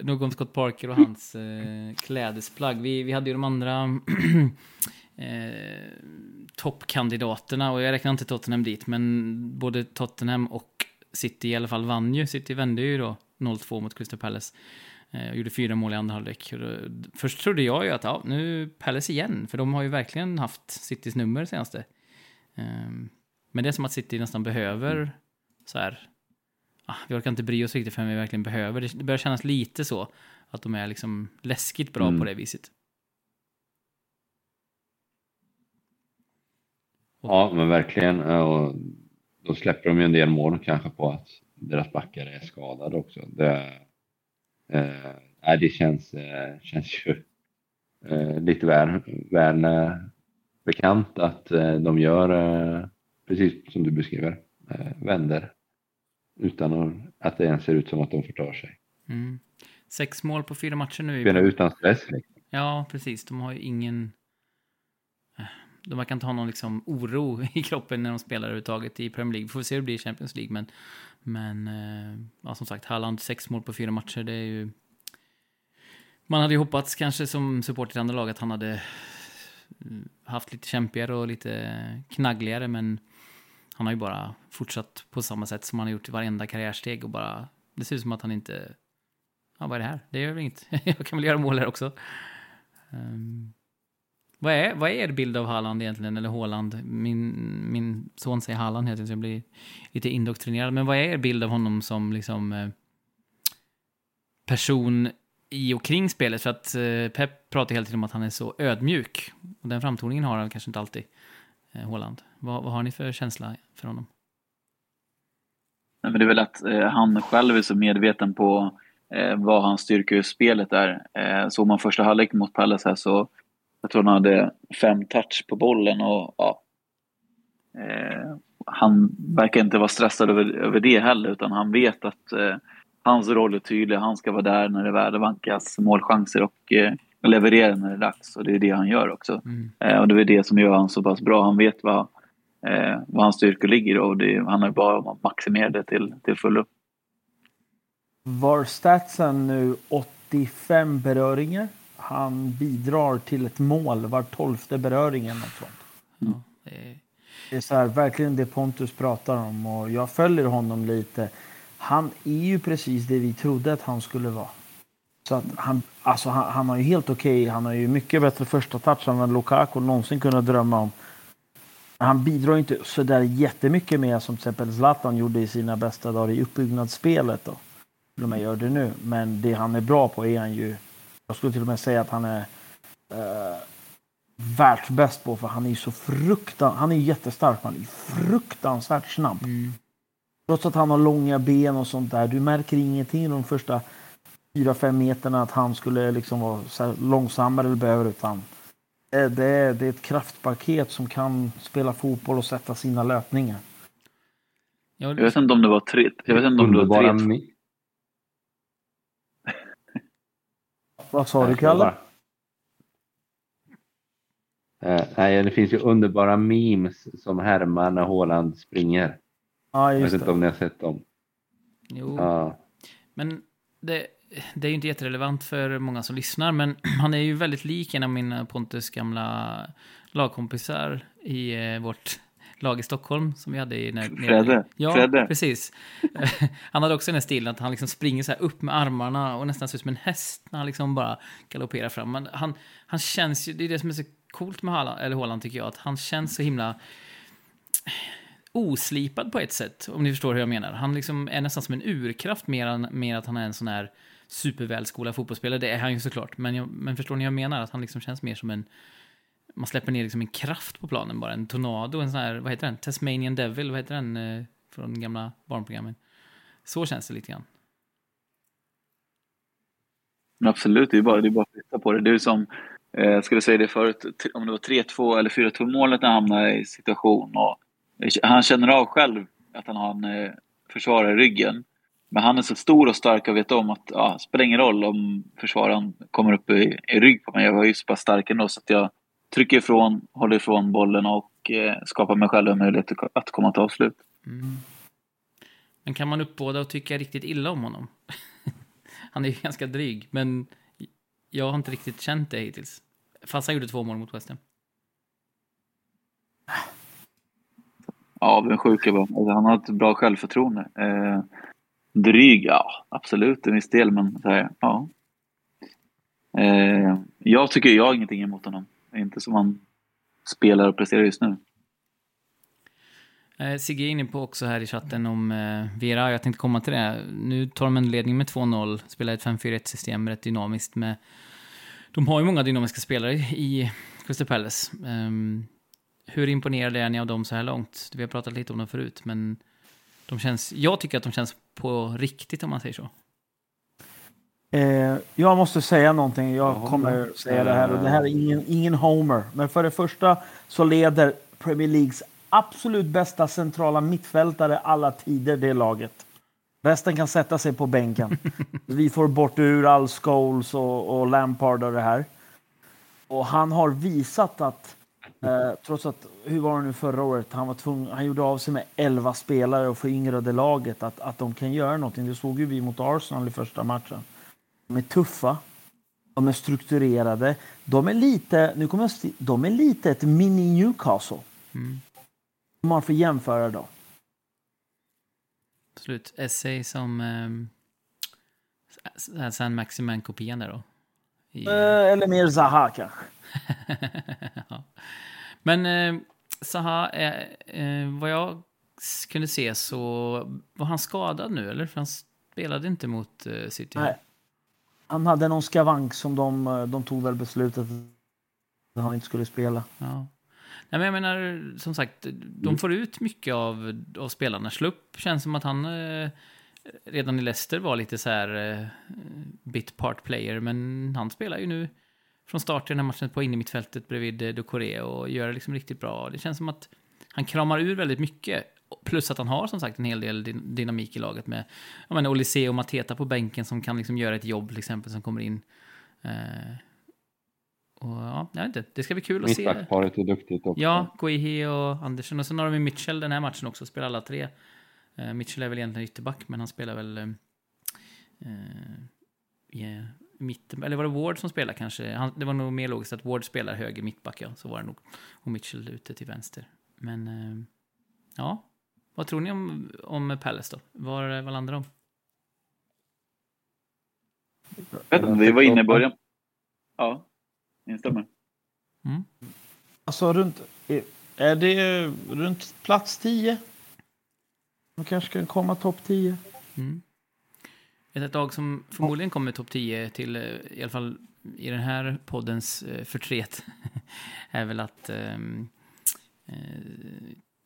Nog om Scott Parker och hans eh, klädesplagg. Vi, vi hade ju de andra eh, toppkandidaterna och jag räknar inte Tottenham dit, men både Tottenham och City i alla fall vann ju. City vände ju då 0-2 mot Crystal Palace. Eh, och gjorde fyra mål i andra halvlek. Först trodde jag ju att ja, nu Palace igen, för de har ju verkligen haft Citys nummer senaste. Eh, men det är som att City nästan behöver så här ah, vi orkar inte bry oss riktigt förrän vi verkligen behöver. Det, börjar kännas lite så, att de är liksom läskigt bra Mm. på det viset. Ja, men verkligen. Och då släpper de ju en del mål kanske på att deras backar är skadade också. Det, eh, det känns, eh, känns ju eh, lite väl, väl eh, bekant att eh, de gör eh, precis som du beskriver, eh, vänder utan att, det ens ser ut som att de förtar sig. Mm. Sex mål på fyra matcher nu. Spelar utan stress. Liksom. Ja, precis. De har ju ingen... eh, De verkar inte ha någon liksom oro i kroppen när de spelar överhuvudtaget i Premier League. Vi får se hur det blir i Champions League, men... Men, eh, ja, som sagt, Halland, sex mål på fyra matcher, det är ju... Man hade ju hoppats kanske som supporter till andra lag att han hade haft lite kämpigare och lite knaggligare, men han har ju bara fortsatt på samma sätt som han har gjort i varenda karriärsteg och bara... Det ser ut som att han inte... Ja, vad är det här? Det gör väl inget. Jag kan väl göra mål här också. Um, vad, är, vad är er bild av Haaland egentligen, eller Haaland? Min, min son säger Haaland heter så jag blir lite indoktrinerad. Men vad är er bild av honom som liksom eh, person i och kring spelet? För att eh, Pep pratar hela tiden om att han är så ödmjuk. Och den framtoningen har han kanske inte alltid, eh, Haaland. Vad, vad har ni för känsla för honom? Nej, men det är väl att eh, han själv är så medveten på eh, vad hans styrka i spelet är. Eh, såg man första halvlek mot Palace här så jag tror han hade fem touch på bollen och ja. Eh, han verkar inte vara stressad över, över det heller utan han vet att eh, hans roll är tydlig. Han ska vara där när det väl vankas målchanser och eh, leverera när det är dags och det är det han gör också. Mm. Eh, och det är det som gör han så pass bra. Han vet vad, eh, vad hans styrkor ligger och det, han har bara om att maximera det till, till fullo. Var statsen nu 85 beröringar. Han bidrar till ett mål var tolfte beröring eller något sånt. Ja, det är, så här, verkligen det Pontus pratar om och jag följer honom lite. Han är ju precis det vi trodde att han skulle vara. Så att han, alltså han, han har ju helt okej, han har ju mycket bättre första touch än vad Lukaku någonsin kunnat drömma om. Han bidrar inte så där jättemycket mer som till exempel Zlatan gjorde i sina bästa dagar i uppbyggnadsspelet. Då. Till och med gör det nu. Men det han är bra på är han ju, jag skulle till och med säga att han är eh, världsbäst på för han är så fruktansvärt, han är jättestark han är fruktansvärt snabb. mm. Trots att han har långa ben och sånt där. Du märker ingenting de första 4-5 meterna att han skulle liksom vara långsammare eller behöver utan det, är, det är ett kraftpaket som kan spela fotboll och sätta sina löpningar. Ja, Jag vet inte om det var tre, jag vet inte om det var tre Vad sa du Kalle? Eh, nej, det finns ju underbara memes som härmar när Haaland springer. Ja, Jag vet inte om ni har sett dem. jo. Ja. Men det, det är ju inte jätterelevant för många som lyssnar, men han är ju väldigt lik en av mina Pontus gamla lagkompisar i eh, vårt lag i Stockholm som vi hade i... När- Fredde. Ja, Fredde. precis. han hade också den här stilen att han liksom springer så här upp med armarna och nästan ser ut som en häst när han liksom bara galopperar fram. Men han, han känns ju, det är det som är så coolt med Haaland, eller Haaland tycker jag, att han känns så himla oslipad på ett sätt, om ni förstår hur jag menar. Han liksom är nästan som en urkraft mer än mer att han är en sån här supervälskolad fotbollsspelare. Det är han ju såklart, men, jag, men förstår ni jag menar? Att han liksom känns mer som en... Man släpper ner liksom en kraft på planen bara, en tornado, en sån här, vad heter den? Tasmanian Devil, vad heter den eh, från gamla barnprogrammen? Så känns det lite grann. Absolut, det är bara, det är bara att flytta på det. Det är som, eh, jag skulle säga det förut, om det var 3-2 eller 4-2 målet när han hamnade i situation. Och, han känner av själv att han har en eh, försvarare i ryggen. Men han är så stor och stark och vet om att ja, det spelar ingen roll om försvararen kommer upp i, i rygg på mig. Jag var ju så pass stark ändå så att jag trycker ifrån, håller ifrån bollen och eh, skapar mig själv en möjlighet att- att komma till avslut. Mm. Men kan man uppbåda och tycka riktigt illa om honom? han är ju ganska dryg, men jag har inte riktigt känt det hittills. Fast han gjorde två mål mot West Ham. Ja, men sjuk är bra. Alltså, han har ett bra självförtroende. Eh, dryg, ja absolut till viss del, men så här, ja. Eh, jag tycker jag har ingenting emot honom. Inte som han spelar och presterar just nu. Eh, Sigge är inne på också här i chatten om eh, Vera, jag tänkte komma till det. Nu tar de en ledning med 2-0, spelar ett 5-4-1-system, rätt dynamiskt med... De har ju många dynamiska spelare i Crystal Palace. Eh, hur imponerade är ni av dem så här långt? Vi har pratat lite om dem förut, men de känns, jag tycker att de känns på riktigt om man säger så. Eh, jag måste säga någonting. Jag kommer säga det här och det här är ingen, ingen homer. Men för det första så leder Premier Leagues absolut bästa centrala mittfältare alla tider det laget. Resten kan sätta sig på bänken. Vi får bort ur all Scholes och, och Lampard och det här. Och han har visat att eh, trots att, hur var det nu förra året? Han, var tvungen, han gjorde av sig med 11 spelare och föryngrade laget. Att, att de kan göra någonting. Det såg ju vi mot Arsenal i första matchen. De är tuffa. De är strukturerade. De är lite, nu kommer jag, de är lite ett mini Newcastle. Mm. Om man får jämföra då. Absolut. Essay som eh, San Maximan-kopian där då? I... Eh, eller mer Zaha kanske. ja. Men eh, Zaha, eh, eh, vad jag kunde se så var han skadad nu eller? För han spelade inte mot eh, City. Nej. Han hade någon skavank som de, eh, de tog väl beslutet att han inte skulle spela. Ja. Nej, men jag menar, som sagt, de får ut mycket av, av spelarna. Slupp känns som att han eh, redan i Leicester var lite så här eh, bit part player, men han spelar ju nu från start i den här matchen på innermittfältet bredvid eh, Ducoré och gör det liksom riktigt bra. Det känns som att han kramar ur väldigt mycket. Plus att han har som sagt en hel del dynamik i laget med jag menar, Olise och Mateta på bänken som kan liksom göra ett jobb till exempel som kommer in. Eh, och ja, jag vet inte, det ska bli kul att se. Mittbacksparet är duktigt också. Ja, Guihi och Andersson. Och sen har de Mitchell den här matchen också, spelar alla tre. Uh, Mitchell är väl egentligen ytterback, men han spelar väl... Uh, yeah, mitten, eller var det Ward som spelar kanske? Han, det var nog mer logiskt att Ward spelar höger mittback, ja. Så var det nog. Och Mitchell ute till vänster. Men uh, ja, vad tror ni om, om Palace då? Var, var landar de? Jag vet inte, vi var inne i början. Ja. Instämmer. Mm. Alltså runt, är det runt plats 10? Man kanske kan komma topp 10. Mm. Ett lag som förmodligen kommer topp 10 till, eh, i alla fall i den här poddens eh, förtret, är väl att ehm, eh,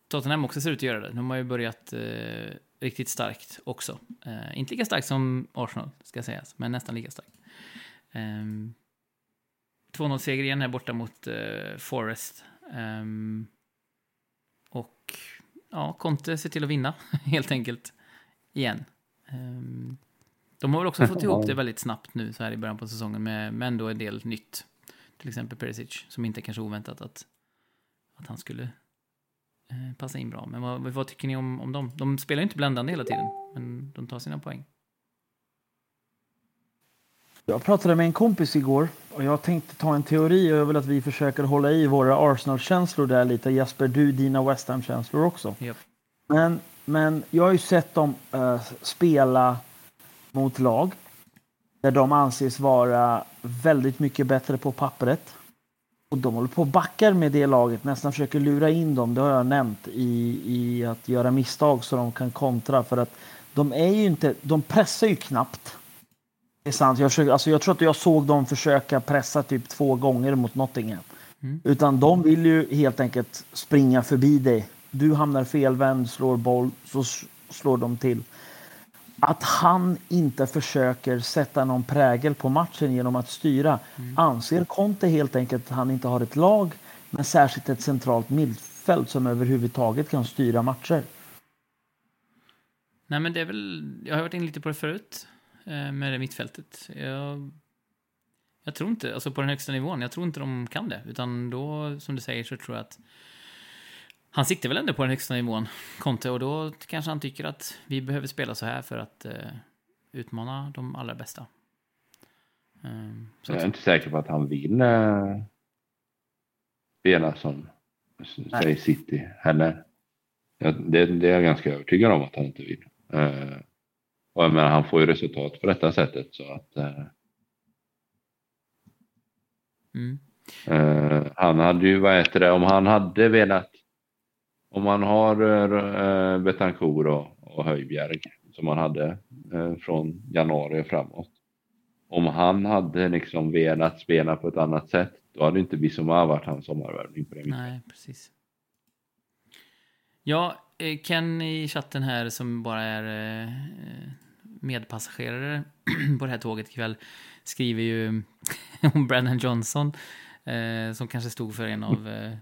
Tottenham också ser ut att göra det. De har ju börjat eh, riktigt starkt också. Eh, inte lika starkt som Arsenal, ska sägas, men nästan lika starkt. Ehm, 2-0-seger igen här borta mot eh, Forest. Ehm, och ja, Conte ser till att vinna, helt enkelt. Igen. Um, de har väl också fått ihop det väldigt snabbt nu så här i början på säsongen med, med ändå en del nytt. Till exempel Perisic, som inte är kanske oväntat att, att han skulle eh, passa in bra. Men vad, vad tycker ni om, om dem? De spelar ju inte bländande hela tiden, men de tar sina poäng. Jag pratade med en kompis igår och jag tänkte ta en teori och jag vill att vi försöker hålla i våra Arsenal-känslor där lite. Jesper, du dina West Ham-känslor också. Yep. Men, men jag har ju sett dem uh, spela mot lag där de anses vara väldigt mycket bättre på pappret. Och de håller på och backar med det laget, nästan försöker lura in dem, det har jag nämnt, i, i att göra misstag så de kan kontra. För att de är ju inte, de pressar ju knappt. Det är sant. Jag, försöker, alltså jag tror att jag såg dem försöka pressa typ två gånger mot Nottingham. Mm. Utan de vill ju helt enkelt springa förbi dig. Du hamnar felvänd, slår boll, så slår de till. Att han inte försöker sätta någon prägel på matchen genom att styra mm. anser Conte helt enkelt att han inte har ett lag men särskilt ett centralt mittfält som överhuvudtaget kan styra matcher. Nej men det är väl, jag har varit inne lite på det förut. Eh, med det mittfältet. Jag, jag tror inte, alltså på den högsta nivån, jag tror inte de kan det. Utan då, som du säger, så tror jag att han siktar väl ändå på den högsta nivån, Conte, och då kanske han tycker att vi behöver spela så här för att uh, utmana de allra bästa. Um, jag är inte säker på att han vill uh, spela som, säg City heller. Ja, det, det, är jag ganska övertygad om att han inte vill. Uh, och jag menar, han får ju resultat på detta sättet så att eh, mm. eh, han hade ju, vad heter det, om han hade velat om man har eh, eh Betancourt och, och Höjbjerg som man hade eh, från januari och framåt. Om han hade liksom velat spela på ett annat sätt, då hade inte Bissoma varit hans sommarvärvning på det Nej, precis. Ja, eh, Ken i chatten här som bara är eh, medpassagerare på det här tåget ikväll skriver ju om Brennan Johnson eh, som kanske stod för en av eh,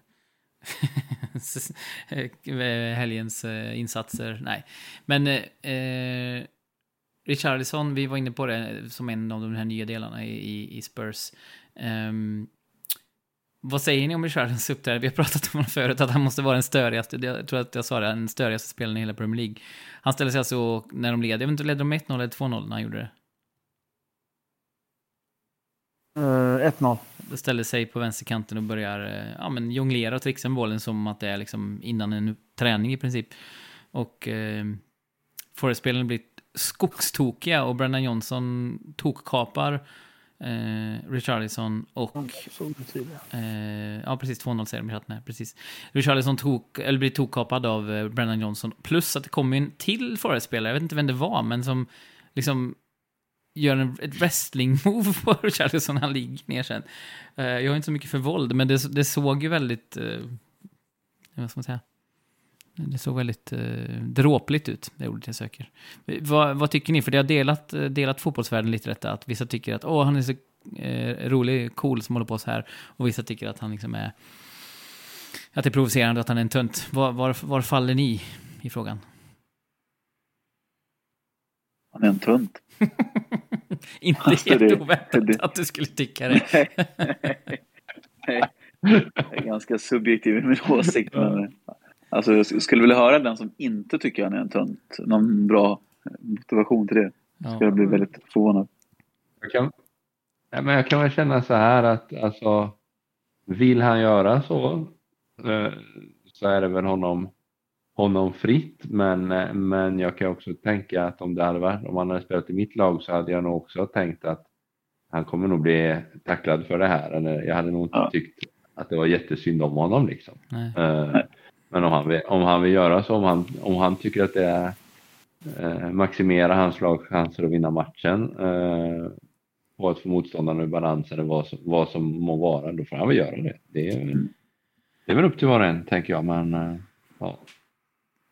Eh, helgens eh, insatser. Nej, men eh, eh, Richarlison, vi var inne på det som en av de här nya delarna i, i Spurs. Um, vad säger ni om Richarlisons uppträdande? Vi har pratat om honom förut, att han måste vara den störigaste, jag tror att jag sa det, den störigaste spelaren i hela Premier League. Han ställer sig alltså när de leder, jag vet inte, ledde de 1-0 eller 2-0 när han gjorde det? Uh, eh, 1-0. Då ställer sig på vänsterkanten och börjar uh, ja, men jonglera och trixa med bollen som att det är liksom innan en träning i princip. Och uh, Forest-spelarna blir skogstokiga och Brennan Johnson tokkapar Eh, Richarlison och... Eh, ja, precis. 2-0 säger de i chatten här. Precis. Richarlison tok, eller blir tokkapad av eh, Brennan Johnson. Plus att det kom en till Forest-spelare, jag vet inte vem det var, men som liksom gör en, ett wrestling-move på Richarlison han ligger ner sen. Eh, jag har inte så mycket för våld, men det, det såg ju väldigt... Eh, vad ska man säga? Det såg väldigt eh, dråpligt ut, det ordet jag söker. Vad, vad, tycker ni? För det har delat, eh, delat fotbollsvärlden lite detta, att vissa tycker att åh, han är så eh, rolig, cool som håller på så här. Och vissa tycker att han liksom är... Att det är provocerande att han är en tönt. Var, var, var faller ni i frågan? Han är en tönt. Inte alltså, helt det, oväntat det, att du skulle tycka det. nej, Jag är ganska subjektiv i min åsikt. Men, Alltså jag skulle vilja höra den som inte tycker han är en tönt. Någon bra motivation till det. Ja. Skulle jag bli väldigt förvånad. Jag kan, ja, men jag kan väl känna så här att alltså, vill han göra så eh, så är det väl honom, honom fritt. Men, men jag kan också tänka att om det hade varit, om han hade spelat i mitt lag så hade jag nog också tänkt att han kommer nog bli tacklad för det här. Eller jag hade nog inte ja. tyckt att det var jättesynd om honom liksom. Nej. Uh, Nej. Men om han vill, om han vill göra så, om han, om han tycker att det är eh, maximera hans lags chanser att vinna matchen eh, och att få motståndarna i balans eller vad som, vad som må vara, då får han väl göra det. Det är, det är väl upp till var och en, tänker jag, men ja.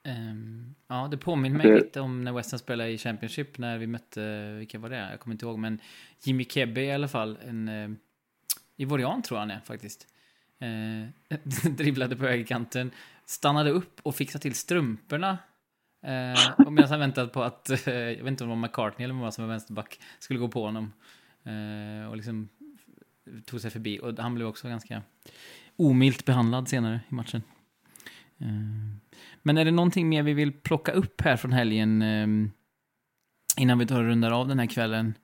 Um, ja, det påminner mig lite om när Western spelade i Championship när vi mötte, vilka var det? Jag kommer inte ihåg, men Jimmy Kebbe i alla fall, en uh, Ivorian tror jag han är faktiskt. Eh, dribblade på högerkanten, stannade upp och fixade till strumporna. Eh, medan han väntade på att, eh, jag vet inte om det var McCartney eller vad som var vänsterback, skulle gå på honom. Eh, och liksom tog sig förbi. Och han blev också ganska omilt behandlad senare i matchen. Eh, men är det någonting mer vi vill plocka upp här från helgen eh, innan vi tar och rundar av den här kvällen?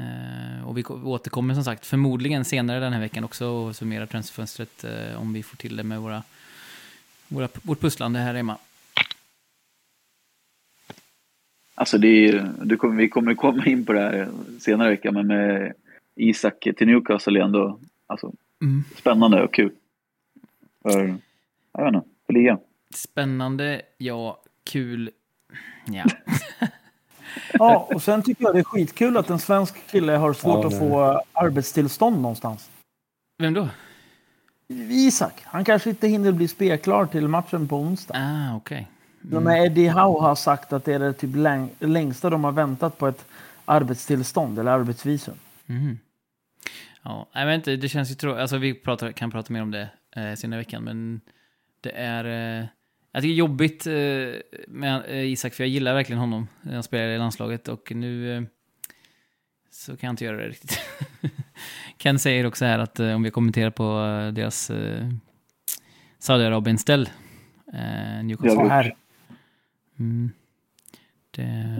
Uh, och vi återkommer som sagt förmodligen senare den här veckan också och summerar transferfönstret uh, om vi får till det med våra, våra, vårt pusslande här hemma. Alltså det är, du kommer, vi kommer komma in på det här senare veckan men med Isak till Newcastle är ändå alltså, mm. spännande och kul. För, jag vet inte, för ligan. Spännande, ja, kul, ja. Ja, och sen tycker jag det är skitkul att en svensk kille har svårt ja, att få arbetstillstånd någonstans. Vem då? Isak. Han kanske inte hinner bli spelklar till matchen på onsdag. Ah. Okay. Mm. Eddie Howe har sagt att det är det typ läng längsta de har väntat på ett arbetstillstånd eller arbetsvisum. Mm. Ja, jag vet inte, det känns ju tråkigt. Alltså vi pratar, kan prata mer om det eh, senare i veckan, men det är... Eh, jag tycker det är jobbigt eh, med eh, Isak, för jag gillar verkligen honom. Han spelar i landslaget och nu eh, så kan jag inte göra det riktigt. Ken säger också här att om vi kommenterar på deras Saudiarabien-ställ. Newcastle. här. Mm. Det...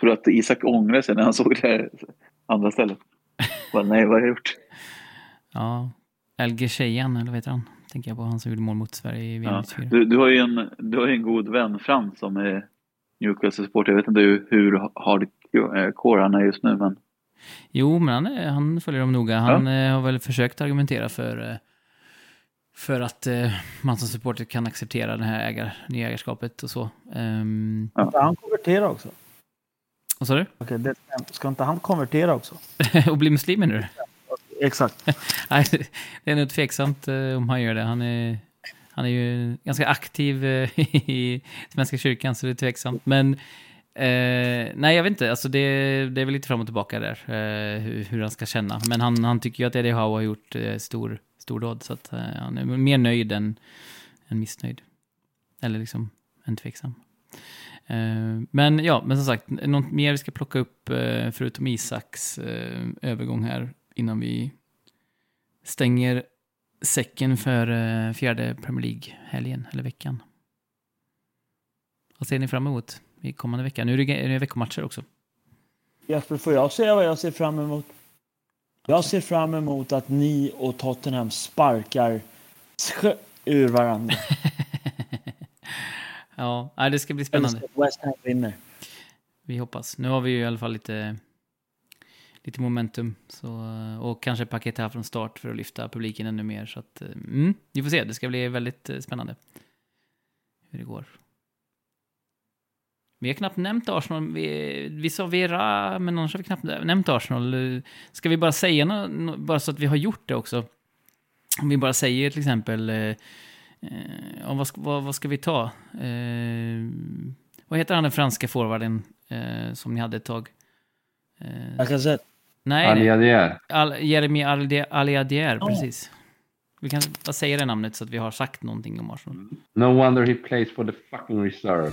Tror du att Isak ångrar sig när han såg det här andra stället? Bara, nej, vad har jag gjort? Ja, El Gesheyan, eller vad heter han? Tänker jag på, han som gjorde mål mot Sverige i VM ja. du, du, har ju en, du har en god vän Frans som är Newcastle-supporter. Jag vet inte hur, hur hardcore han är just nu, men... Jo, men han, han följer dem noga. Han ja. Eh, har väl försökt argumentera för, för att eh, man som supporter kan acceptera det här ägar, nya ägarskapet och så. Um, Ska han konvertera också? vad sa du? Okej, det, ska inte han konvertera också? och bli muslim du? Exakt. Nej, det är nog tveksamt eh, om han gör det. Han är, han är ju ganska aktiv eh, i Svenska kyrkan, så det är tveksamt. Men eh, nej, jag vet inte. Alltså det, det är väl lite fram och tillbaka där, eh, hur, hur han ska känna. Men han, han tycker ju att Eddie Howe har gjort eh, stor, dåd, så att, eh, han är mer nöjd än, än missnöjd. Eller liksom, än tveksam. Eh, Men ja, men som sagt, något mer vi ska plocka upp eh, förutom Isaks eh, övergång här innan vi stänger säcken för eh, fjärde Premier League-helgen, eller veckan. Vad ser ni fram emot i kommande vecka? Nu är det, är det veckomatcher också. Jesper, får jag säga vad jag ser fram emot? Jag ser fram emot att ni och Tottenham sparkar ur varandra. ja, det ska bli spännande. West Ham vinner. Vi hoppas. Nu har vi ju i alla fall lite, lite momentum. Så, eh, och kanske paket här från start för att lyfta publiken ännu mer. Så att, eh, mm, vi får se. Det ska bli väldigt eh, spännande hur det går. Vi har knappt nämnt Arsenal. Vi, vi sa Vera, men annars har vi knappt nämnt Arsenal. Ska vi bara säga något, bara så att vi har gjort det också? Om vi bara säger till exempel, eh, vad, ska, vad, vad ska vi ta? Eh, vad heter han den franska forwarden eh, som ni hade ett tag? Eh, nej, Ali nej. Adier. Al Jeremy Aliadier, Ja. precis. Vi kan bara säga det namnet så att vi har sagt någonting om Arsenal. No wonder he plays for the fucking reserve.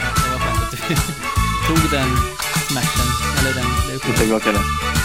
Ja, det var skönt att du tog den smashen, eller den, det Jag tänker.